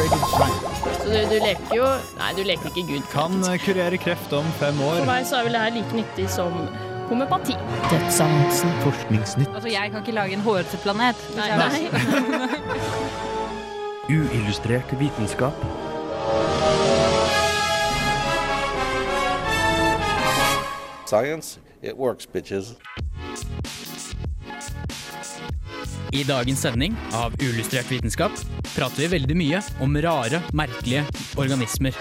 Så du, du leker jo Nei, du leker ikke Gud. Kan kurere kreft om fem år. For meg så er vel det her like nyttig som homopati. Dødsannonsen. Forskningsnytt. Altså, jeg kan ikke lage en hårete planet. Nei, nei. Uillustrert vitenskap. Science, it works, bitches. I dagens sending av Uillustrert vitenskap prater vi veldig mye om rare, merkelige organismer.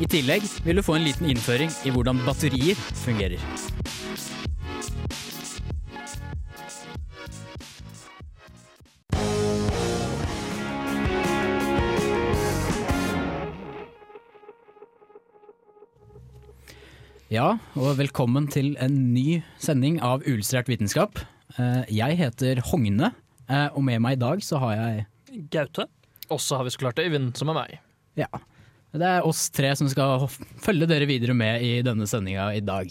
I tillegg vil du få en liten innføring i hvordan batterier fungerer. Ja, og velkommen til en ny sending av Uillustrert vitenskap. Eh, Jeg heter Hogne, eh, og med meg i dag så har jeg Gaute. Og så har vi så klart Øyvind, som er meg. Ja, det er oss tre som skal følge dere videre med i denne sendinga i dag.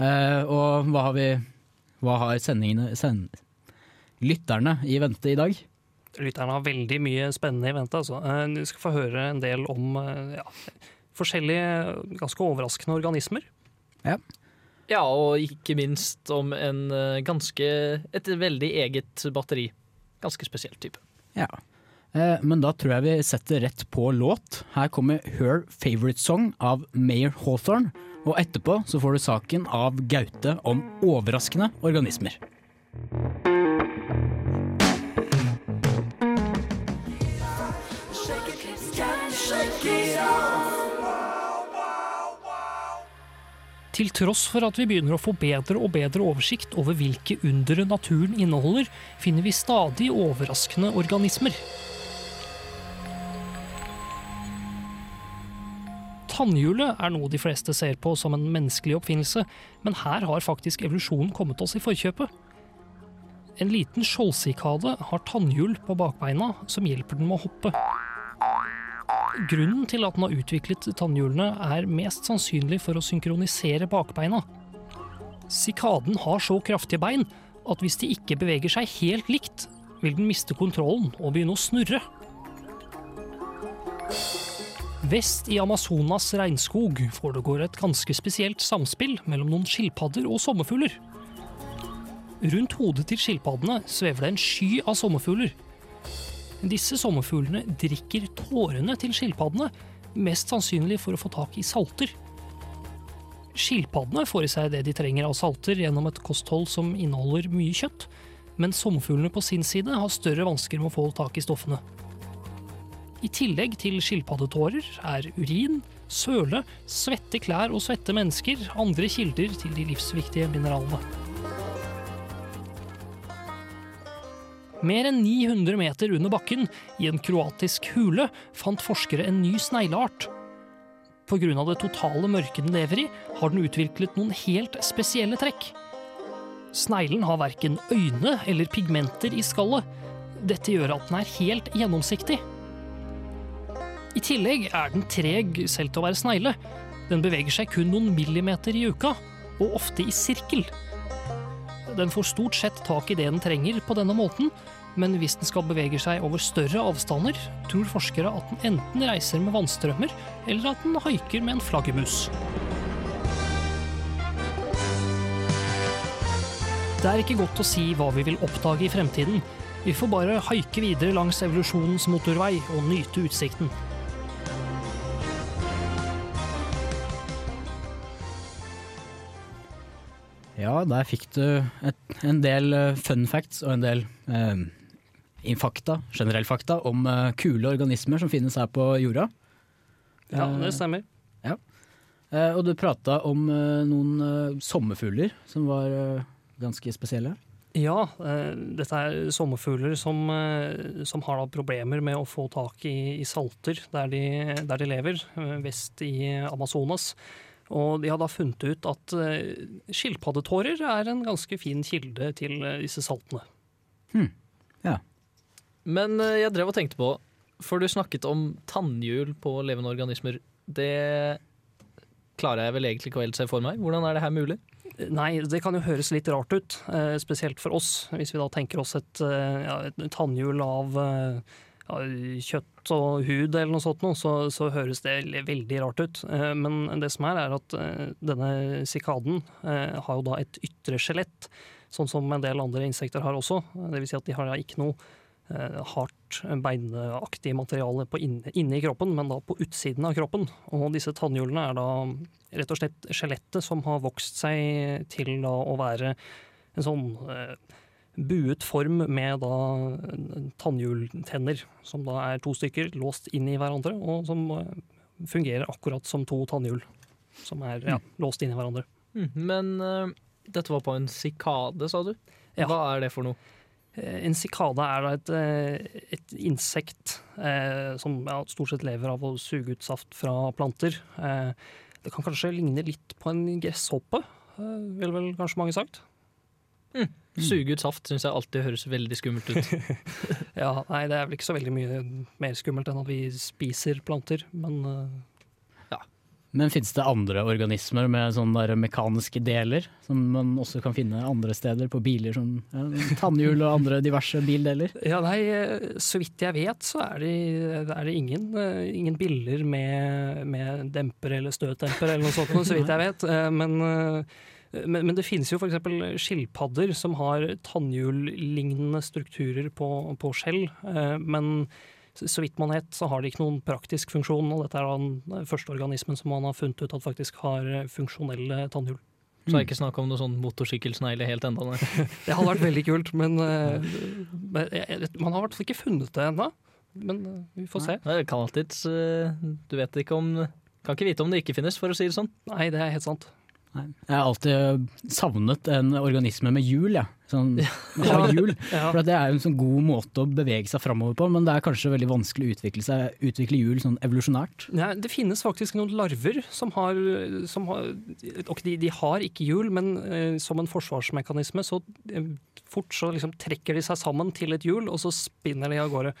Eh, Og hva har vi Hva har sendingene send, Lytterne i vente i dag? Lytterne har veldig mye spennende i vente. Altså. Du skal få høre en del om ja, forskjellige ganske overraskende organismer. Ja, og ikke minst om en eh, ganske Et veldig eget batteri. Ganske spesiell type. Ja. Eh, Men da tror jeg vi setter rett på låt. Her kommer Her Favorite Song av Mayor Hawthorne. Og etterpå så får du saken av Gaute om overraskende organismer. Til tross for at vi begynner å få bedre og bedre oversikt over hvilke undere naturen inneholder, finner vi stadig overraskende organismer. Tannhjulet er noe de fleste ser på som en menneskelig oppfinnelse, men her har faktisk evolusjonen kommet oss i forkjøpet. En liten skjoldsikade har tannhjul på bakbeina som hjelper den med å hoppe. Grunnen til at den har utviklet tannhjulene er mest sannsynlig for å synkronisere bakbeina. Sikaden har så kraftige bein at hvis de ikke beveger seg helt likt, vil den miste kontrollen og begynne å snurre. Vest i Amazonas regnskog foregår et ganske spesielt samspill mellom noen skilpadder og sommerfugler. Rundt hodet til skilpaddene svever det en sky av sommerfugler. Disse sommerfuglene drikker tårene til skilpaddene, mest sannsynlig for å få tak i salter. Skilpaddene får i seg det de trenger av salter gjennom et kosthold som inneholder mye kjøtt, men sommerfuglene på sin side har større vansker med å få tak i stoffene. I tillegg til skilpaddetårer er urin, søle, svette klær og svette mennesker andre kilder til de livsviktige mineralene. Mer enn 900 meter under bakken, i en kroatisk hule, fant forskere en ny snegleart. Pga. det totale mørket den lever i, har den utviklet noen helt spesielle trekk. Sneglen har verken øyne eller pigmenter i skallet. Dette gjør at den er helt gjennomsiktig. I tillegg er den treg selv til å være snegle. Den beveger seg kun noen millimeter i uka, og ofte i sirkel. Den får stort sett tak i det den trenger på denne måten, men hvis den skal bevege seg over større avstander, tror forskere at den enten reiser med vannstrømmer, eller at den haiker med en flaggermus. Det er ikke godt å si hva vi vil oppdage i fremtiden. Vi får bare haike videre langs evolusjonens motorvei og nyte utsikten. Ja, der fikk du et, en del eh, fun facts og en del eh, fakta, generell fakta om eh, kule organismer som finnes her på jorda. Ja, det stemmer. Eh, og du prata om eh, noen eh, sommerfugler som var eh, ganske spesielle. Ja, eh, dette er sommerfugler som, eh, som har problemer med å få tak i, i salter der de, der de lever, eh, vest i Amazonas. Og de har da funnet ut at eh, skilpaddetårer er en ganske fin kilde til eh, disse saltene. Ja. Men eh, jeg drev og tenkte på, for du snakket om tannhjul på levende organismer. Det klarer jeg vel egentlig ikke å helt se for meg. Hvordan er det her mulig? Nei, det kan jo høres litt rart ut, spesielt for oss, hvis vi da tenker oss et, ja, et tannhjul av, kjøtt og hud eller noe sånt, så, så høres det veldig rart ut. Eh, Men det som er, er at eh, denne sikaden eh, har jo da et ytre skjelett, sånn som en del andre insekter har også. Det vil si at de har ikke noe hardt beinaktig materiale inne, inne i kroppen, men da på utsiden av kroppen. Og disse tannhjulene er da rett og slett skjelettet som har vokst seg til å være en sånn buet form med da tannhjultenner, som da er to stykker låst inn i hverandre, og som eh, fungerer akkurat som to tannhjul som er ja, låst inn i hverandre. Mm, Men uh, dette var på en sikade, sa du? Ja. Hva er det for noe? Eh, En sikade er da et, et insekt eh, som ja, stort sett lever av å suge ut saft fra planter. Eh, det kan kanskje ligne litt på en gresshoppe, eh, ville vel kanskje mange sagt. Suge ut saft syns jeg alltid høres veldig skummelt ut. Ja, nei, det er vel ikke så veldig mye mer skummelt enn at vi spiser planter, men Ja. Men finnes det andre organismer med sånne der mekaniske deler, som man også kan finne andre steder på biler, som ja, tannhjul og andre diverse bildeler? Ja, nei, eh, så vidt jeg vet så er det, er det ingen, eh, ingen biller med, med demper eller støtdemper eller noe sånt, så vidt jeg vet. Men, eh, men, men det finnes jo f.eks. skilpadder som har tannhjullignende strukturer på, på skjell, eh, men så så vidt man vet så har de ikke noen praktisk funksjon, og dette er da den første organismen som man har funnet ut at faktisk har eh, funksjonelle tannhjul. Så er det ikke snakk om noe sånn motorsykkelsnegle helt enda. Det hadde vært veldig kult, men, eh, man har i hvert fall ikke funnet det ennå. Men vi får se. Det kan alltids Du vet ikke om Kan ikke vite om det ikke finnes, for å si det sånn. Nei, det er helt sant. Nei. Jeg har alltid savnet en organisme med hjul, jeg. Sånn, ja. hjul. For at det er jo en sånn god måte å bevege seg framover på, men det er kanskje veldig vanskelig å utvikle, seg, utvikle hjul sånn evolusjonært. Ja, det finnes faktisk noen larver som har, som har Ok, de, de har ikke hjul, men eh, som en forsvarsmekanisme så eh, fort så liksom trekker de seg sammen til et hjul, og så spinner de av gårde.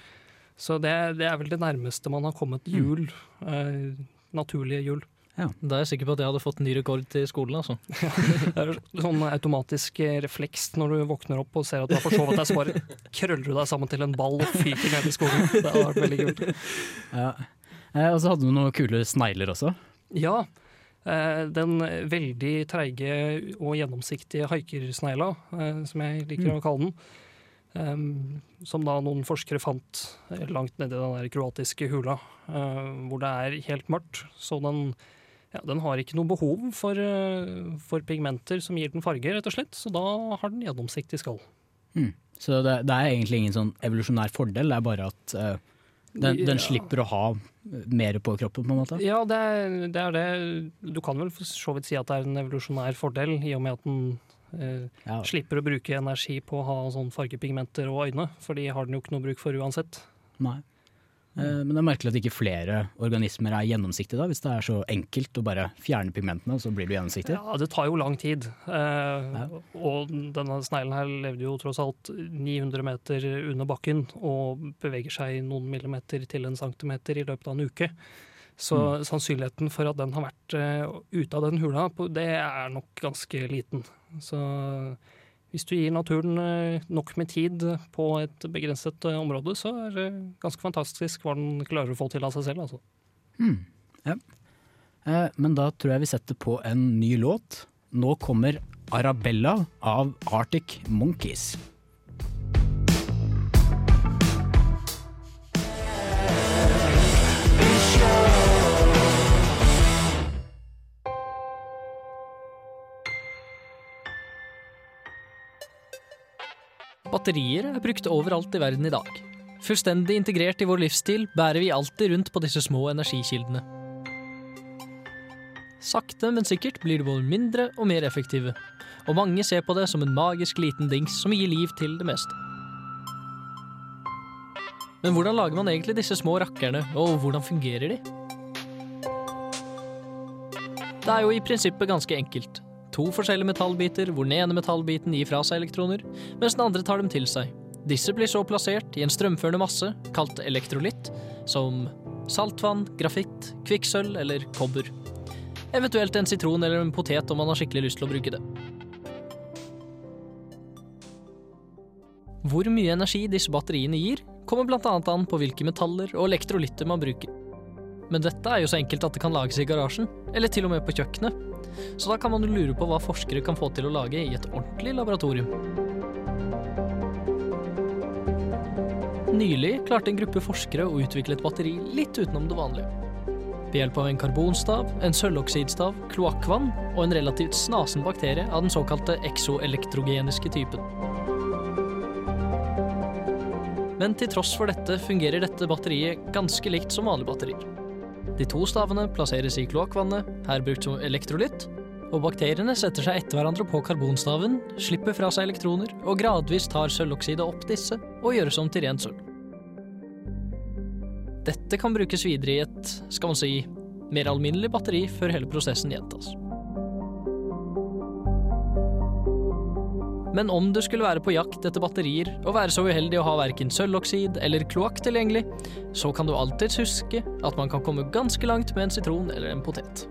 Så det, det er vel det nærmeste man har kommet hjul. Eh, naturlige hjul. Da er jeg sikker på at jeg hadde fått ny rekord til skolen. altså. Det er sånn automatisk eh, refleks når du våkner opp og ser at du har forsovet deg, så bare krøller du deg sammen til en ball og fyker ned i skolen. Det hadde vært veldig kult. Ja. Eh, og så hadde du noen kule snegler også. Ja, eh, den veldig treige og gjennomsiktige haikersnegla, eh, som jeg liker å kalle den, Um, som da noen forskere fant langt nedi den der kroatiske hula, uh, hvor det er helt mørkt. Så den, ja, den har ikke noe behov for, eh, for pigmenter som gir den farge, rett og slett. Så da har den gjennomsiktig skall. Så det, det er egentlig ingen sånn evolusjonær fordel, det er bare at uh, den, den Ja. slipper å ha mer på kroppen, på en måte. Ja, det er, det er det. Du kan vel for så vidt si at det er en evolusjonær fordel, i og med at den uh, Ja. slipper å bruke energi på å ha sånn fargepigmenter og øyne, for de har den jo ikke noe bruk for uansett. Nei. Eh, Men det er merkelig at ikke flere organismer er gjennomsiktige, da, hvis det er så enkelt å bare fjerne pigmentene, og så blir du gjennomsiktig. Ja, det tar jo lang tid. Eh, Og denne sneglen her levde jo tross alt 900 meter under bakken og beveger seg noen millimeter til en centimeter i løpet av en uke. Så sannsynligheten for at den har vært uh, ute av den hula, det er nok ganske liten. Så hvis du gir naturen eh, nok med tid på et begrenset eh, område, så er det ganske fantastisk hva den klarer å få til av seg selv. Altså. Eh, Men da tror jeg vi setter på en ny låt. Nå kommer Arabella av Arctic Monkeys. Batterier er brukt overalt i verden i dag. Fullstendig integrert i vår livsstil bærer vi alltid rundt på disse små energikildene. Sakte, men sikkert blir de både mindre og mer effektive, og mange ser på det som en magisk liten dings som gir liv til det meste. Men hvordan lager man egentlig disse små rakkerne, og hvordan fungerer de? Det er jo i prinsippet ganske enkelt. To forskjellige metallbiter hvor den ene metallbiten gir fra seg elektroner, mens den andre tar dem til seg. Disse blir så plassert i en strømførende masse, kalt elektrolitt, som saltvann, grafitt, kvikksølv eller kobber. Eventuelt en sitron eller en potet om man har skikkelig lyst til å bruke det. Hvor mye energi disse batteriene gir, kommer bl.a. an på hvilke metaller og elektrolytter man bruker. Men dette er jo så enkelt at det kan lages i garasjen, eller til og med på kjøkkenet. Så da kan man jo lure på hva forskere kan få til å lage i et ordentlig laboratorium. Nylig klarte en gruppe forskere å utvikle et batteri litt utenom det vanlige. Ved hjelp av en karbonstav, en sølvoksidstav, kloakkvann og en relativt snasen bakterie av den såkalte eksoelektrogeniske typen. Men til tross for dette fungerer dette batteriet ganske likt som vanlige batterier. De to stavene plasseres i kloakkvannet, her brukt som elektrolytt, og bakteriene setter seg etter hverandre på karbonstaven, slipper fra seg elektroner og gradvis tar sølvoksidet opp disse og gjøres om til rent sølv. Dette kan brukes videre i et, skal man si, mer alminnelig batteri før hele prosessen gjentas. Men om du skulle være på jakt etter batterier og være så uheldig å ha verken sølvoksid eller kloakk tilgjengelig, så kan du alltids huske at man kan komme ganske langt med en sitron eller en potet.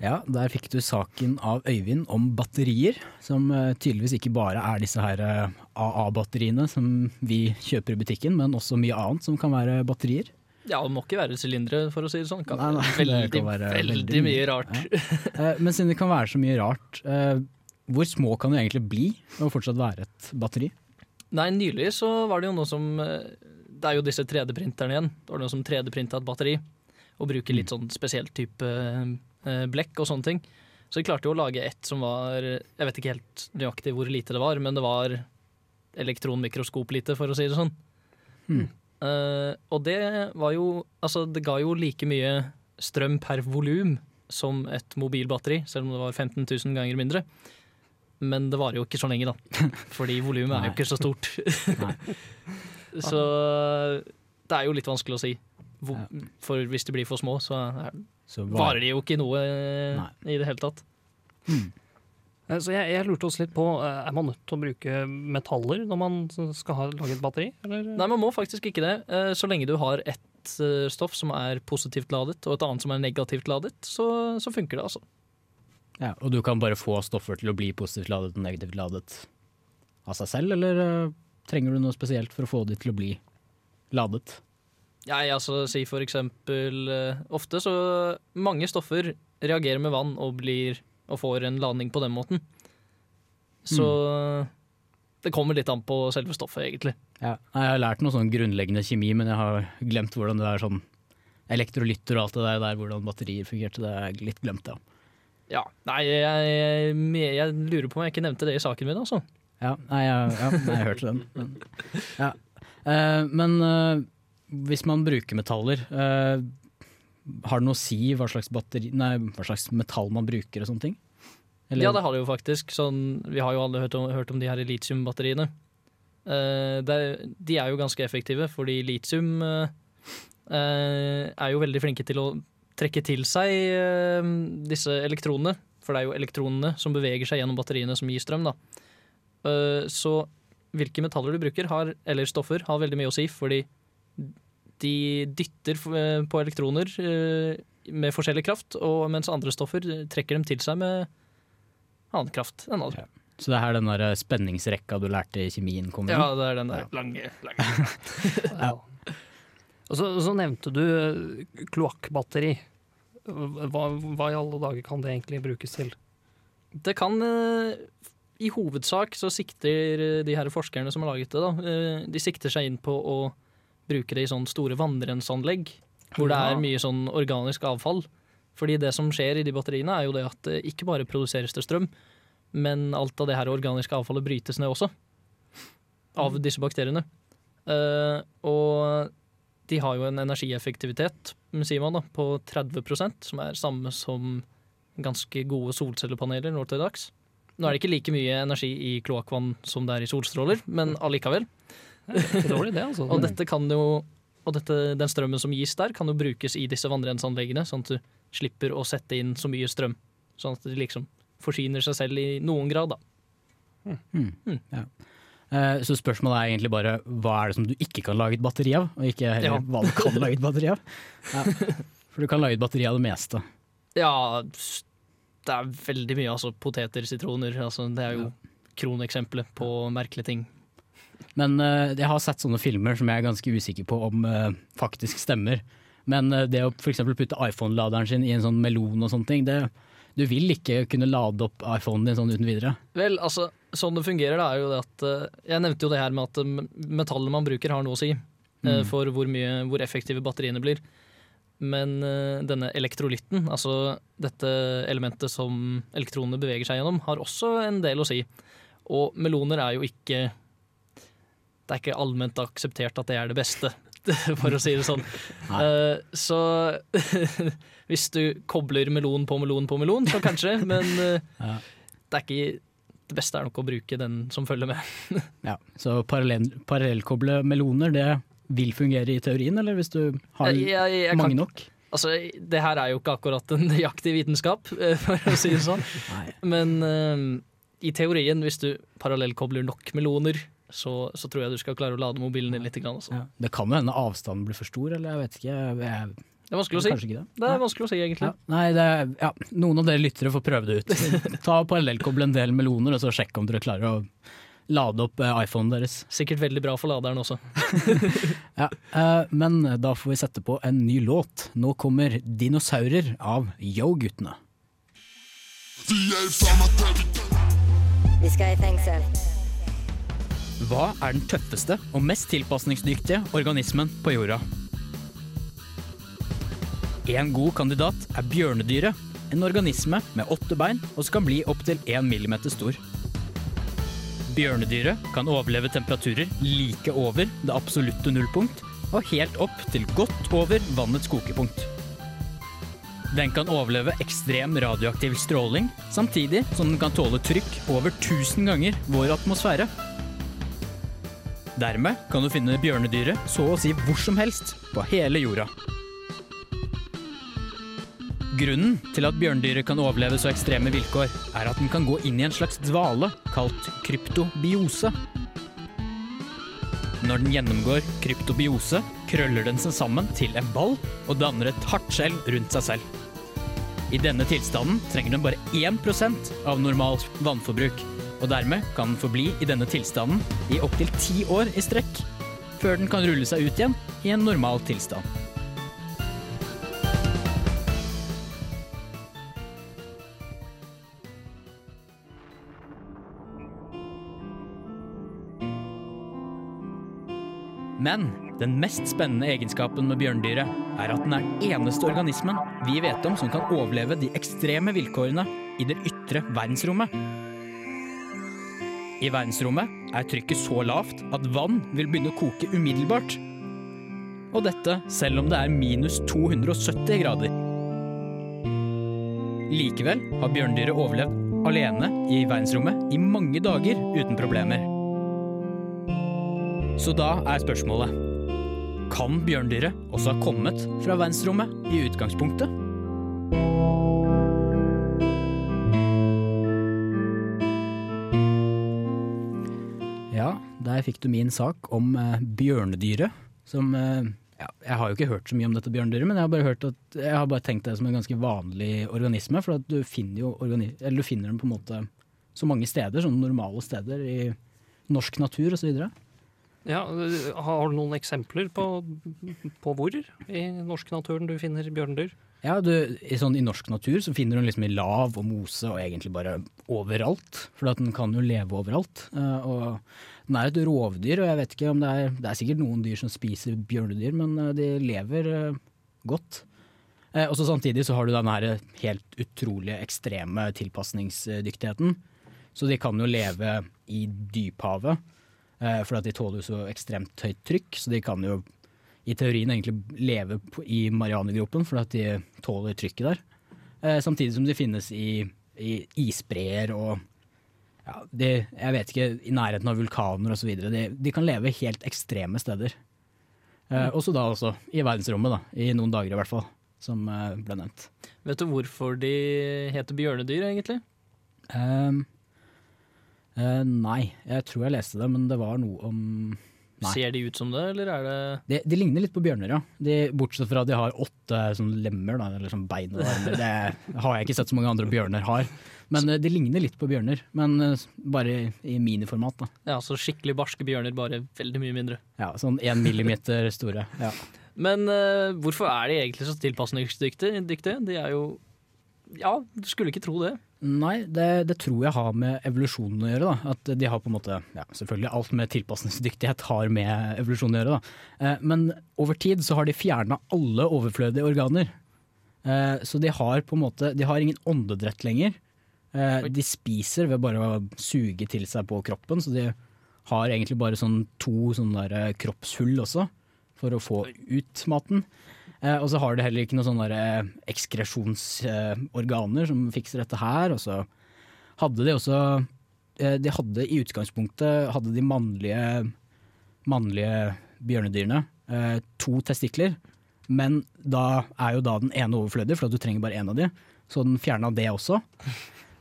Ja, der fikk du saken av Øyvind om batterier, som eh, tydeligvis ikke bare er disse her eh, AA-batteriene som vi kjøper i butikken, men også mye annet som kan være batterier. Ja, det må ikke være sylindere, for å si det sånn. Kan Nei, nei, det kan være veldig, veldig mye rart. Ja. Men siden det kan være så mye rart, eh, hvor små kan det egentlig bli og fortsatt være et batteri? Nei, nylig så var det jo noe som eh, Det er jo disse 3D-printerne igjen. Det var noe som 3D-printa et batteri, og bruker litt sånn spesiell type eh, blekk og sånne ting. Så de klarte jo å lage et som var Jeg vet ikke helt nøyaktig hvor lite det var, men det var elektronmikroskoplite, for å si det sånn. Hmm. Eh, og det var jo Altså, det ga jo like mye strøm per volum som et mobilbatteri, selv om det var 15 000 ganger mindre. Men det varer jo ikke så lenge, da. Fordi volumet er jo ikke så stort. Så det er jo litt vanskelig å si. For hvis de blir for små, så er, Så varer de jo ikke noe eh, Nei. i det hele tatt. Eh, Så jeg, jeg lurte også litt på, eh, er man nødt til å bruke metaller når man skal ha, lage et batteri? Eller? Nei, man må faktisk ikke det. Eh, Så lenge du har ett eh, stoff som er positivt ladet, og et annet som er negativt ladet, så, så funker det, altså. Ja, og du kan bare få stoffer til å bli positivt ladet og negativt ladet av seg selv, eller eh, trenger du noe spesielt for å få de til å bli ladet? Jeg, altså, si for eksempel eh, Ofte så Mange stoffer reagerer med vann og blir og får en landing på den måten. Så det kommer litt an på selve stoffet, egentlig. Ja, jeg har lært noe sånn grunnleggende kjemi, men jeg har glemt hvordan det er sånn elektrolytter og alt det der, der hvordan batterier fungerte. Det er litt glemt, ja. Ja, Nei, jeg, jeg, jeg lurer på om jeg ikke nevnte det i saken min, altså. Ja, nei, jeg, ja, nei, jeg hørte den. Men, ja. Eh, men eh, hvis man bruker metaller, eh, har det noe å si hva slags, batteri, nei, hva slags metall man bruker og sånne ting? Eller- Ja, det har det jo faktisk. Sånn, vi har jo alle hørt om, hørt om de her litiumbatteriene. Uh, de er jo ganske effektive, fordi litium uh, uh, er jo veldig flinke til å trekke til seg disse elektronene. For det er jo elektronene som beveger seg gjennom batteriene som gir strøm. Da. Så hvilke metaller du bruker, har, eller stoffer, har veldig mye å si, fordi de dytter eh, på elektroner eh, med forskjellig kraft, og mens andre stoffer trekker dem til seg med annen kraft enn andre. Så det er her den der spenningsrekka du lærte i kjemien kommer inn? Ja, det er den der lange, lange. Ja. Og så, så nevnte du eh, kloakkbatteri. Hva, hva i alle dager kan det egentlig brukes til? Det kan eh, I hovedsak så sikter eh, de her forskerne som har laget det, da, eh, de sikter seg inn på å bruke det i sånne store vannrenseanlegg, hvor det er mye sånn organisk avfall. Fordi det som skjer i de batteriene, er jo det at det ikke bare produseres det strøm, men alt av det her organiske avfallet brytes ned også. Av disse bakteriene. Uh, og de har jo en energieffektivitet, sier man, da, på 30% som er samme som ganske gode solcellepaneler nå til dags. Nå er det ikke like mye energi i kloakkvann som det er i solstråler, men allikevel. Ikke dårlig det, altså. Og dette kan jo og dette, den strømmen som gis der, kan jo brukes i disse vannrenseanleggene, sånn at du slipper å sette inn så mye strøm. Sånn at de liksom forsyner seg selv i noen grad, da. Eh, Så spørsmålet er egentlig bare hva er det som du ikke kan lage et batteri av, og ikke heller Ja. hva du kan lage et batteri av. Ja. For du kan lage et batteri av det meste. Ja, det er veldig mye. Altså poteter, sitroner. Altså, det er jo kroneksempelet på merkelige ting. Men uh, jeg har sett sånne filmer som jeg er ganske usikker på om uh, faktisk stemmer. Men uh, det å f.eks. putte iPhone-laderen sin i en sånn melon og sånne ting, det, du vil ikke kunne lade opp iPhonen din sånn uten videre. Vel, altså, sånn det fungerer, da, er jo det at Jeg nevnte jo det her med at metallet man bruker, har noe å si Mm. for hvor, mye, hvor effektive batteriene blir. Men denne elektrolytten, altså dette elementet som elektronene beveger seg gjennom, har også en del å si. Og meloner er jo ikke Det er ikke allment akseptert at det er det beste, for å si det sånn. Eh, så hvis du kobler melon på melon på melon, så kanskje, men uh, Ja. det er ikke det beste er nok å bruke den som følger med. Ja, Så parallell, parallellkoble meloner, det vil fungere i teorien, eller hvis du har Jeg- jeg- jeg kan- mange nok? Altså, det her er jo ikke akkurat en nøyaktig vitenskap, eh, for å si det sånn. Men uh, i teorien, hvis du parallellkobler nok meloner, så, så tror jeg du skal klare å lade mobilen din litt. Grann. Ja. Det kan jo hende avstanden blir for stor, eller jeg vet ikke. Jeg, Det er vanskelig å si. Det. Det er vanskelig å si, egentlig. Ja. Nei, det er, ja, noen av dere lyttere får prøve det ut. Ta Parallellkoble en del meloner, og så sjekk om dere klarer å lade opp eh, iPhonen deres. Sikkert veldig bra for laderen også. Ja, eh, men da får vi sette på en ny låt. Nå kommer 'Dinosaurer' av Yo-guttene. Vi skal i fengsel. Hva er den tøffeste og mest tilpasningsdyktige organismen på jorda? En god kandidat er bjørnedyret, en organisme med åtte bein og som kan bli opptil én millimeter stor. Bjørnedyret kan overleve temperaturer like over det absolutte nullpunkt og helt opp til godt over vannets kokepunkt. Den kan overleve ekstrem radioaktiv stråling, samtidig som den kan tåle trykk over 1000 ganger vår atmosfære. Dermed kan du finne bjørnedyret så å si hvor som helst på hele jorda. Grunnen til at bjørnedyret kan overleve så ekstreme vilkår, er at den kan gå inn i en slags dvale kalt kryptobiose. Når den gjennomgår kryptobiose, krøller den seg sammen til en ball og danner et hardt skjell rundt seg selv. I denne tilstanden trenger den bare 1% av normalt vannforbruk, og dermed kan den forbli i denne tilstanden i opptil ti år i strekk, før den kan rulle seg ut igjen i en normal tilstand. Men den mest spennende egenskapen med bjørndyret er at den er den eneste organismen vi vet om som kan overleve de ekstreme vilkårene i det ytre verdensrommet. I verdensrommet er trykket så lavt at vann vil begynne å koke umiddelbart. Og dette selv om det er minus 270 grader. Likevel har bjørndyret overlevd alene i verdensrommet i mange dager uten problemer. Så da er spørsmålet Kan bjørndyret også ha kommet fra verdensrommet i utgangspunktet? Fikk du min sak om eh, bjørnedyret. Som eh, ja, Jeg har jo ikke hørt så mye om dette bjørnedyret, men jeg har bare, at, jeg har bare tenkt det som en ganske vanlig organisme. For du finner jo eller du finner den på en måte så mange steder, sånne normale steder i norsk natur osv. Ja, har du noen eksempler på, på hvor i norsk naturen du finner bjørnedyr? Ja, du, i, sånn, I norsk natur så finner den liksom i lav og mose og egentlig bare overalt. For den kan jo leve overalt. Eh, og den er et rovdyr, og jeg vet ikke om det er Det er sikkert noen dyr som spiser bjørnedyr, men eh, de lever eh, godt. Og så Samtidig så har du den her helt utrolige ekstreme tilpasningsdyktigheten. Så de kan jo leve i dyphavet, for at de tåler jo så ekstremt høyt trykk. Så de kan jo i teorien egentlig leve i Marianergropen, for at de tåler trykket der. Eh, samtidig som de finnes i, i isbreer og ja, de, jeg vet ikke, i nærheten av vulkaner osv. De, de kan leve helt ekstreme steder. Eh, også da også i verdensrommet, da, i noen dager i hvert fall, som eh, ble nevnt. Vet du hvorfor de heter bjørnedyr, egentlig? Ehm, eh, nei, jeg tror jeg leste det, men det var noe om Nei. Ser de ut som det, eller er det De, de ligner litt på bjørner, ja. De, bortsett fra at de har åtte sånn lemmer, da, eller sånn bein. Det har jeg ikke sett så mange andre bjørner har. Men eh, de ligner litt på bjørner, men bare i, i miniformat. da. Ja, så skikkelig barske bjørner, bare veldig mye mindre. Ja, Sånn én millimeter store. Ja. Men uh, hvorfor er de egentlig så tilpasningsdyktige? De er jo Ja, du skulle ikke tro det. Nei, det, det tror jeg har med evolusjonen å gjøre. da. At de har på en måte, ja, Selvfølgelig alt med tilpasningsdyktighet har med evolusjonen å gjøre. da. Eh, men over tid så har de fjerna alle overflødige organer. Eh, så de har på en måte, de har ingen åndedrett lenger. Eh, de spiser ved bare å suge til seg på kroppen, så de har egentlig bare sånn to sånne kroppshull også, for å få ut maten. Eh, og så har det heller ikke noen sånne eh, ekskresjonsorganer som fikser dette her. Og så hadde de også eh, De hadde i utgangspunktet hadde de mannlige, mannlige bjørnedyrene to testikler. Men da er jo da den ene overflødig, for du trenger bare én av de. Så den fjerna det også.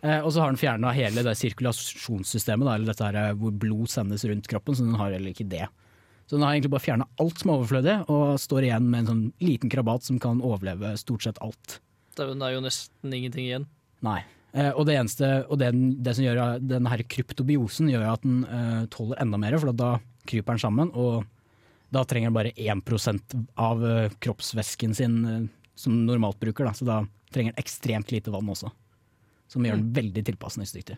Eh, og så har den fjerna hele det sirkulasjonssystemet, da, eller dette her, hvor blod sendes rundt kroppen, så den har heller ikke det. Så den har egentlig bare fjerna alt som er overflødig, og står igjen med en sånn liten krabat som kan overleve stort sett alt. Det er jo- nesten ingenting igjen. Nei. Eh, og det eneste, og det, det som gjør den her kryptobiosen gjør at den eh, tåler enda mer, for da kryper den sammen, og da trenger den bare 1 av eh, kroppsvæsken sin eh, som normalt bruker, da. så da trenger den ekstremt lite vann også. Som gjør den veldig tilpasningsdyktig.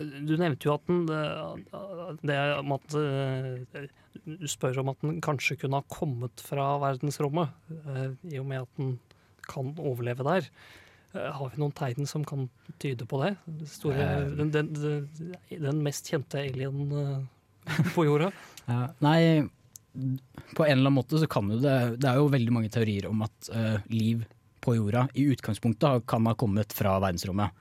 Du nevnte jo at den det, det eh, Du spør om at den kanskje kunne ha kommet fra verdensrommet, eh, i og med at den kan overleve der. Eh, Har vi noen tegn som kan tyde på det? Store, den, den, den, mest kjente alien på jorda? Nei, på en eller annen måte så kan jo det Det er jo veldig mange teorier om at liv på jorda i utgangspunktet kan ha kommet fra verdensrommet.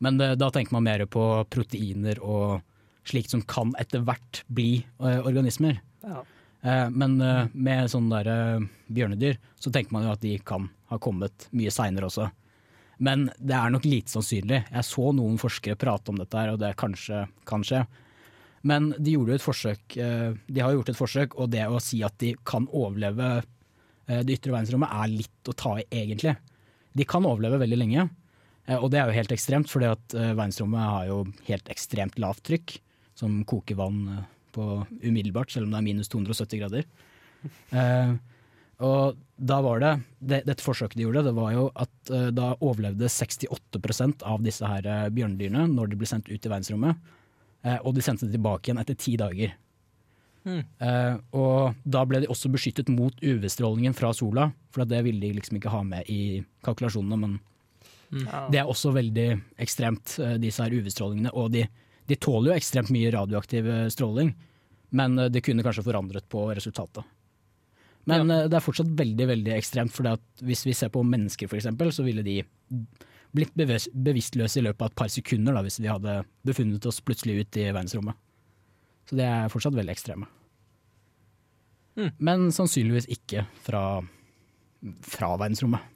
Men det, da tenker man mer på proteiner og slikt som kan etter hvert bli eh, organismer. Ja. Eh, men eh, med sånne der, eh, bjørnedyr så tenker man jo at de kan ha kommet mye seinere også. Men det er nok lite sannsynlig. Jeg så noen forskere prate om dette, her, og det kanskje kan skje. Men de, gjorde et forsøk, eh, de har gjort et forsøk, og det å si at de kan overleve eh, det ytre verdensrommet, er litt å ta i, egentlig. De kan overleve veldig lenge, eh, og det er jo helt ekstremt, fordi at eh, verdensrommet har jo helt ekstremt lavt trykk, som koker vann eh, på umiddelbart, selv om det er minus 270 grader. Eh, og da var det, det Dette forsøket de gjorde, det var jo at eh, da overlevde 68% av disse her eh, bjørnedyrene når de ble sendt ut i verdensrommet. Eh, og de sendte det tilbake igjen etter ti dager. Eh, og da ble de også beskyttet mot UV-strålingen fra sola, for det ville de liksom ikke ha med i kalkulasjonene. Men Ja. det er også veldig ekstremt, eh, disse her UV-strålingene. Og de, de tåler jo ekstremt mye radioaktiv eh, stråling, men eh, det kunne kanskje forandret på resultatet. Men ja. det er fortsatt veldig veldig ekstremt, for hvis vi ser på mennesker f.eks., så ville de blitt bevis bevisstløse i løpet av et par sekunder da, hvis vi hadde befunnet oss plutselig ut i verdensrommet. Så det er fortsatt veldig ekstreme. Mm. Men sannsynligvis ikke fra, fra verdensrommet.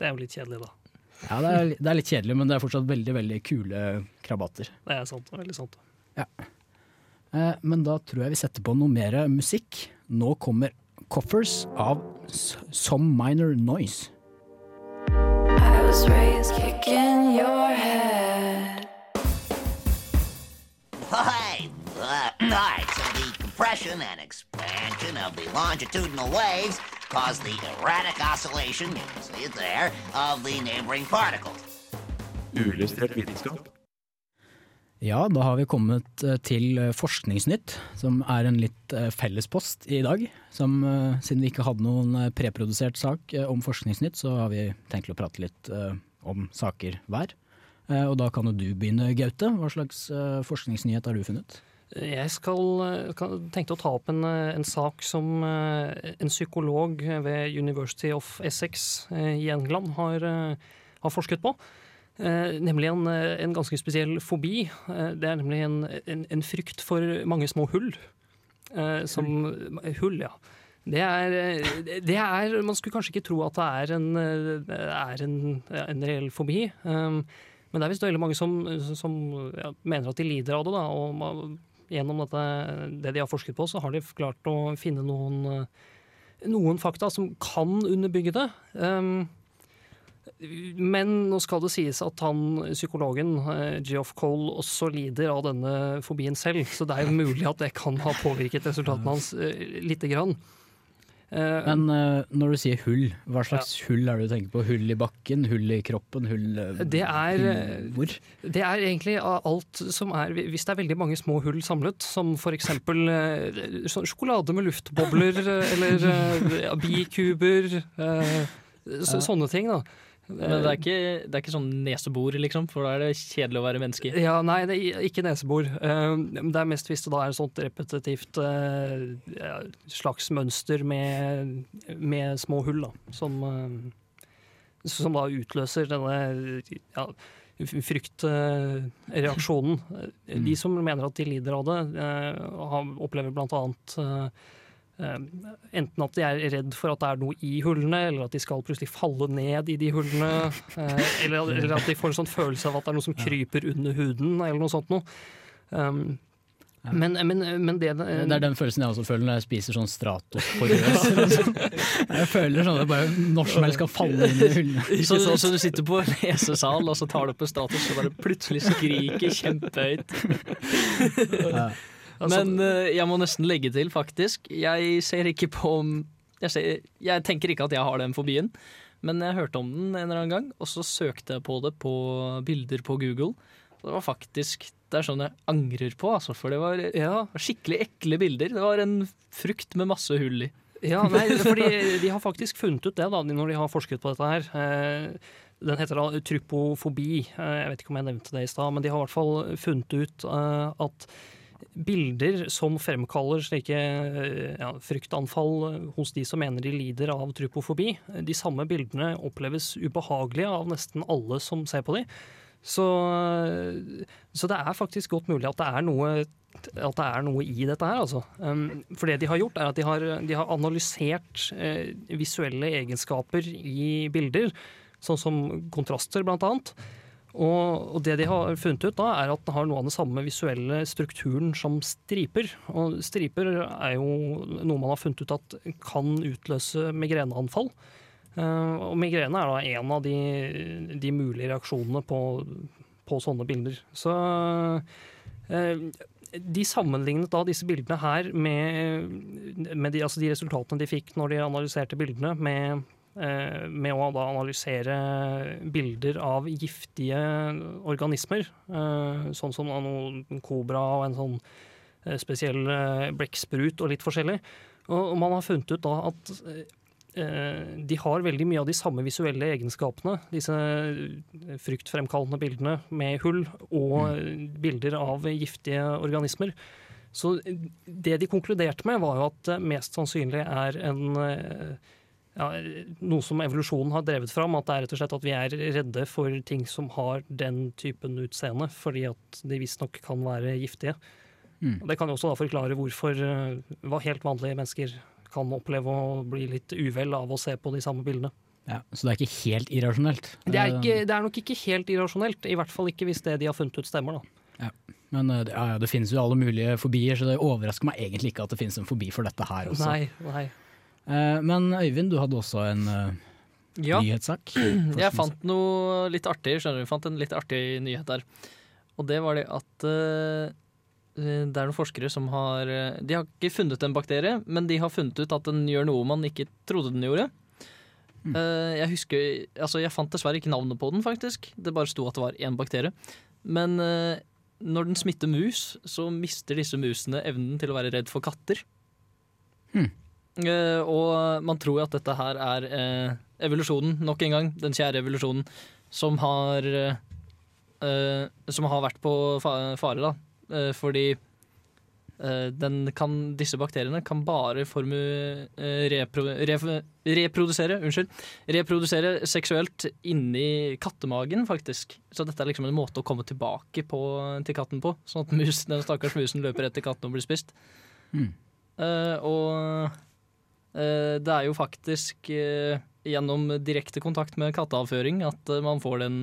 Det er jo litt kjedelig, da. Ja, det er, det er litt kjedelig, men det er fortsatt veldig veldig kule krabater. Det er sant. Veldig sant. Eh, men da tror jeg vi setter på noe mer musikk. Nå kommer Coffers av Some Minor Noise. I was raised kicking your head. Hi. Uh, compression and expansion of the longitudinal waves cause the erratic oscillation, you can see it there, of the neighboring particles. Uillustrert vitenskap. Ja, da har vi kommet eh, til eh, Forskningsnytt, som er en litt eh, fellespost i dag. Som, siden vi ikke hadde noen preprodusert sak om Forskningsnytt, så har vi tenkt å prate litt om saker hver. Eh, Og da kan jo du begynne, Gaute. Hva slags forskningsnyhet har du funnet? Jeg skal, eh, tenkte å ta opp en, eh, en sak som eh, en psykolog ved University of Essex i England har, har forsket på. Eh, Nemlig en, en ganske spesiell fobi. Det er nemlig en, en, en frykt for mange små hull. Eh, Som Hull, ja. Det er, det er Man skulle kanskje ikke tro at det er en, er en, en reell fobi. Um, Men det er visst veldig mange som, som ja, mener at de lider av det. Da, og man, gjennom dette, det de har forsket på, så har de klart å finne noen, noen fakta som kan underbygge det. Um, men nå skal det sies at han, psykologen eh, Geoff Cole også lider av denne fobien selv, så det er jo mulig at det kan ha påvirket resultatene hans eh, lite grann. Eh, Men eh, når du sier hull, hva slags hull er det du tenker på? Hull i bakken, hull i kroppen, hull eh, Det er, hvor? det er egentlig alt som er Hvis det er veldig mange små hull samlet, som eh, sånn sjokolade med luftbobler eller bikuber, så, Ja. sånne ting, da. Men det er, ikke, det er ikke sånn nesebor, liksom, for da er det kjedelig å være menneske. Ja, nei, det er ikke nesebor. Eh, det er mest hvis det da er et sånt repetitivt eh, slags mønster med, med små hull, da. Som, eh, som da utløser denne ja, fryktreaksjonen. De som mener at de lider av det, eh, opplever blant annet eh, eh, enten at de er redd for at det er noe i hullene, eller at de skal plutselig falle ned i de hullene. eh, Eller, eller at de får en sånn følelse av at det er noe som kryper under huden, eller noe sånt noe. Um, men, men, men det Det er den følelsen jeg også føler når jeg spiser sånn Stratos sånn. Jeg føler sånn at bare når som helst skal falle inn i hullene. Så, så du sitter på lesesal, og så tar du opp en Stratos, og bare plutselig skriker kjempehøyt. Ja. Men eh, jeg må nesten legge til, faktisk. Jeg ser ikke på jeg, ser, jeg tenker ikke at jeg har den fobien, men jeg hørte om den en eller annen gang, og så søkte jeg på det på bilder på Google. Og det var faktisk Det er sånn jeg angrer på, altså, for det var Ja, skikkelig ekle bilder. Det var en frukt med masse hull i. Ja, nei, fordi de har faktisk funnet ut det da, når de har forsket på dette her. Eh, Den heter da trypofobi. Eh, Jeg vet ikke om jeg nevnte det i stad, men de har i hvert fall funnet ut at bilder som fremkaller slike ja, fryktanfall hos de som mener de lider av trypofobi, de samme bildene oppleves ubehagelige av nesten alle som ser på de. Så, så det er faktisk godt mulig at det er noe det er noe i dette her, altså. Um, for det de har gjort, er at de har, de har analysert eh, visuelle egenskaper i bilder, sånn som kontraster, blant annet. Og, det de har funnet ut da, er at den har noe av den samme visuelle strukturen som striper. Og striper er jo noe man har funnet ut at kan utløse migreneanfall. Eh, og migrene er da en av de, de mulige reaksjonene på, på sånne bilder. Så eh, de sammenlignet da disse bildene her med, med de, altså de resultatene de fikk når de analyserte bildene, med, med å da analysere bilder av giftige organismer. Eh, sånn som en kobra og en sånn eh, spesiell eh, blekksprut og litt forskjellig. Og, man har funnet ut da at eh, de har veldig mye av de samme visuelle egenskapene, disse fryktfremkallende bildene med hull og bilder av giftige organismer. Så det de konkluderte med, var jo at det mest sannsynlig er en eh, ja, noe som evolusjonen har drevet fram, at det er rett og slett at vi er redde for ting som har den typen utseende, fordi at de visstnok kan være giftige. Mm. Det kan jo også da forklare hvorfor eh, hva helt vanlige mennesker kan oppleve å bli litt uvel av å se på de samme bildene. Ja, så det er ikke helt irrasjonelt. Det er, Eh, ikke, det er nok ikke helt irrasjonelt, i hvert fall ikke hvis det de har funnet ut stemmer. da. Men eh, ja, ja, det finnes jo alle mulige fobier, så det overrasker meg egentlig ikke at det finnes en fobi for dette her også. Nei, nei. Eh, Men Øyvind, du hadde også en eh, Ja, nyhetssak. jeg fant noe litt artig, skjønner du. Jeg fant en litt artig nyhet der. Og det var det at eh, det er noen forskere som har De har ikke funnet en bakterie, men de har funnet ut at den gjør noe man ikke trodde den gjorde. Eh, jeg husker Altså, jeg fant dessverre ikke navnet på den, faktisk. Det bare sto at det var én bakterie. Men når den smitter mus, så mister disse musene evnen til å være redd for katter. Hmm. Eh, og man tror at dette her er eh, evolusjonen, nok en gang. Den kjære evolusjonen, som har eh, Som har vært på fare, da. Fordi den kan, disse bakteriene kan bare formu, repro, ref, reprodusere Unnskyld. Reprodusere seksuelt inni kattemagen, faktisk. Så dette er liksom en måte å komme tilbake på, til katten på. Sånn at mus, den stakkars musen løper etter katten og blir spist. Mm. Uh, og det er jo faktisk eh, gjennom direkte kontakt med katteavføring at eh, man får den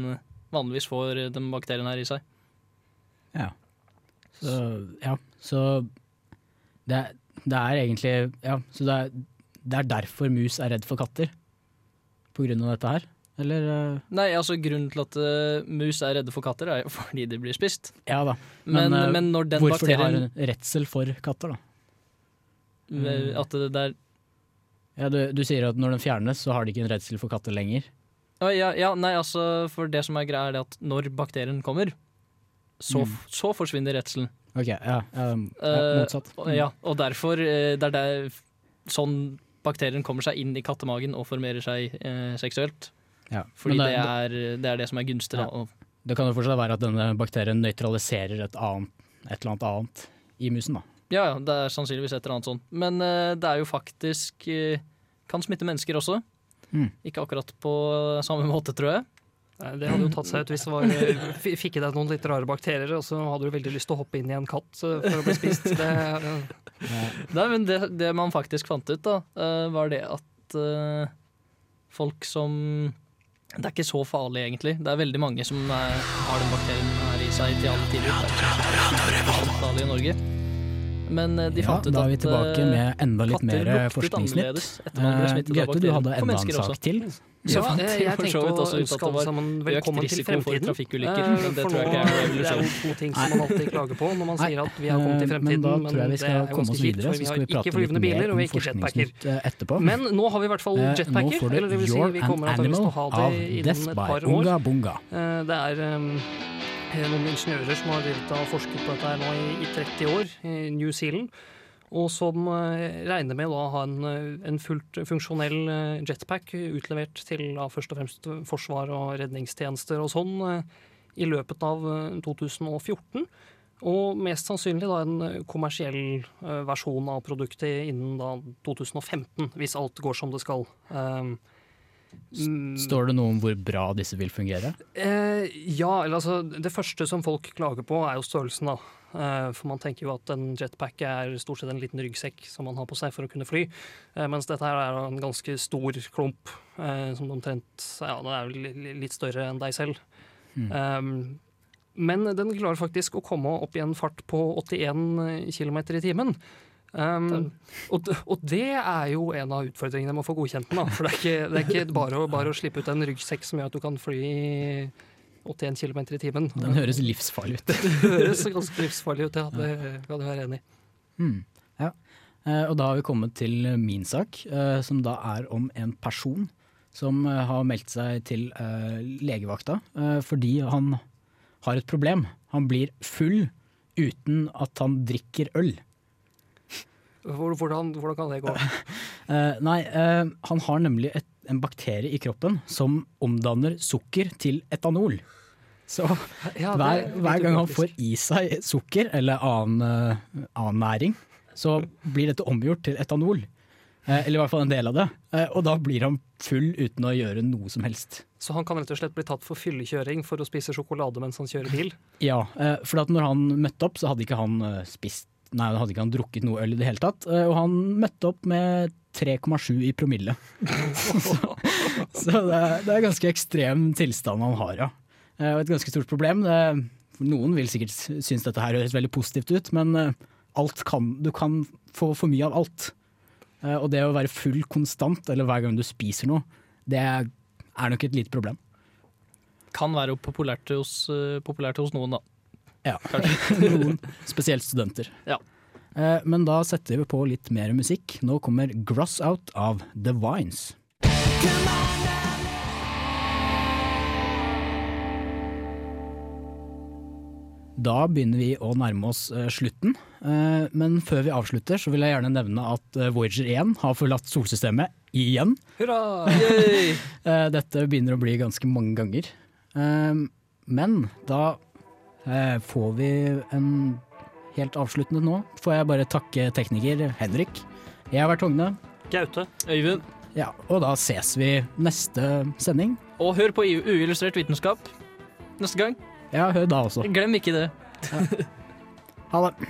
vanligvis får den bakterien her i seg. Ja. Så, ja. Så det, er- det er egentlig Ja, så det er, det er derfor mus er redd for katter? På grunn av dette her? Eller eh, Nei, altså grunnen til at eh, mus er redde for katter, er jo fordi de blir spist. Ja da. Men, eh, men når den hvorfor de har redsel for katter, da? eh, At det der Ja, du, du sier at når den fjernes, så har de ikke en redsel for katter lenger. Ja, ja, nei, altså, for det som er greia, er det at når bakterien kommer, så, Mm. så forsvinner redselen. Ok, ja, um, ja Eh, motsatt. og- ja, og derfor uh, det er der sånn bakterien kommer seg inn i kattemagen og formerer seg uh, seksuelt. Ja, Fordi det, det, er, det er det som er gunstig. Ja. Da. Det kan jo fortsatt være at denne bakterien nøytraliserer et, annet, et eller annet annet i musen, da. Ja, ja, det er sannsynligvis et eller annet sånt. Men eh, det er jo faktisk eh, Kan smitte mennesker også. Mm. Ikke akkurat på samme måte, tror jeg. Nei, Det hadde jo tatt seg ut hvis det var, fikk i deg noen litt rare bakterier, og så hadde du veldig lyst til å hoppe inn i en katt eh, for å bli spist. Det, Nei, men det, det man faktisk fant ut, da, eh, var det at uh, folk som Det er ikke så farlig, egentlig. Det er veldig mange som er, har den bakterien her i seg til alle tider. Det er ikke så farlig i Norge. Men de fant Ja, ut at da er vi tilbake eh, med enda litt mer forskningsnytt. Eh, av Gaute, du hadde enda en sak også. til. Så ja, fant eh, jeg tenkte å ønske alle var sammen velkommen til for fremtiden. Eh, det for tror jeg nå- ikke er noe Det er to ting som man alltid klager på når man sier at vi har kommet til Eh, fremtiden. Men da tror jeg vi skal komme oss videre, så skal vi prate litt mer om forskningsnytt eh, etterpå. Men nå har vi i hvert fall Eh, jetpacker. Nå får du det You're vi an Animal ha av det Death innen et par år. Unga Bunga. Eh, Det er um, noen ingeniører som har drevet og forsket på dette her nå i, i 30 år i New Zealand. Og som eh, regner med å ha en, eh, en fullt funksjonell eh, jetpack utlevert til da, først og fremst forsvar og redningstjenester og sånn i løpet av eh, 2014. Og mest sannsynlig da en kommersiell versjon av produktet innen da 2015, hvis alt går som det skal. Um, Står det noe om hvor bra disse vil fungere? Eh, ja, eller altså Det første som folk klager på, er jo størrelsen, da. Eh, for man tenker jo at en jetpack er stort sett en liten ryggsekk som man har på seg for å kunne fly. Eh, mens dette her er en ganske stor klump, eh, som omtrent Ja, den er vel litt større enn deg selv. Mm. Men den klarer faktisk å komme opp i en fart på 81 km i timen. Um, og, og det er jo en av utfordringene med å få godkjent den. Da. For det er ikke, det er ikke bare, å, bare å slippe ut en ryggsekk som gjør at du kan fly 81 km i timen. Den høres livsfarlig ut. Det høres ganske livsfarlig ut, ja. Det kan du være enig i. Mm, ja. Eh, og da har vi kommet til min sak, eh, som da er om en person som eh, har meldt seg til legevakta fordi han har et problem. Han blir full uten at han drikker øl. Hvor- Hvordan, hvordan kan det gå? Uh, nei, uh, han har nemlig et, en bakterie i kroppen som omdanner sukker til etanol. Så Ja, hver, er hver gang han får i seg sukker eller annen, uh, annen næring, så blir dette omgjort til etanol. Eller i hvert fall en del av det. Og da blir han full uten å gjøre noe som helst. Så han kan rett og slett bli tatt for fyllekjøring for å spise sjokolade mens han kjører bil? Ja, for når han møtte opp, så hadde ikke han spist Nei, da hadde ikke han drukket noe øl i det hele tatt. eh, og han møtte opp med 3,7 i promille. så så det, er, det er ganske ekstrem tilstand han har, ja. Eh, og et ganske stort problem. Det, noen vil sikkert synes dette her høres veldig positivt ut, men eh, kan, du kan få for mye av alt. Og det å være full konstant, eller hver gang du spiser noe, det er, nok et lite problem. Kan være populært hos, populært hos noen, da. Ja, noen, spesielt studenter. Ja. Eh, men da setter vi på litt mer musikk. Nå kommer Gross Out av The Vines. Da begynner vi å nærme oss eh, slutten, Eh, men før vi avslutter så vil jeg gjerne nevne at eh, Voyager 1 har forlatt solsystemet igjen. Hurra! Eh, Dette begynner å bli ganske mange ganger. Men da får vi en helt avsluttende nå. Får jeg bare takke tekniker Henrik. Jeg har vært Hogne. Gaute. Øyvind. Ja, og da ses vi neste sending. Og hør på uillustrert vitenskap neste gang. Ja, hør da også. Glem ikke det. Ha det.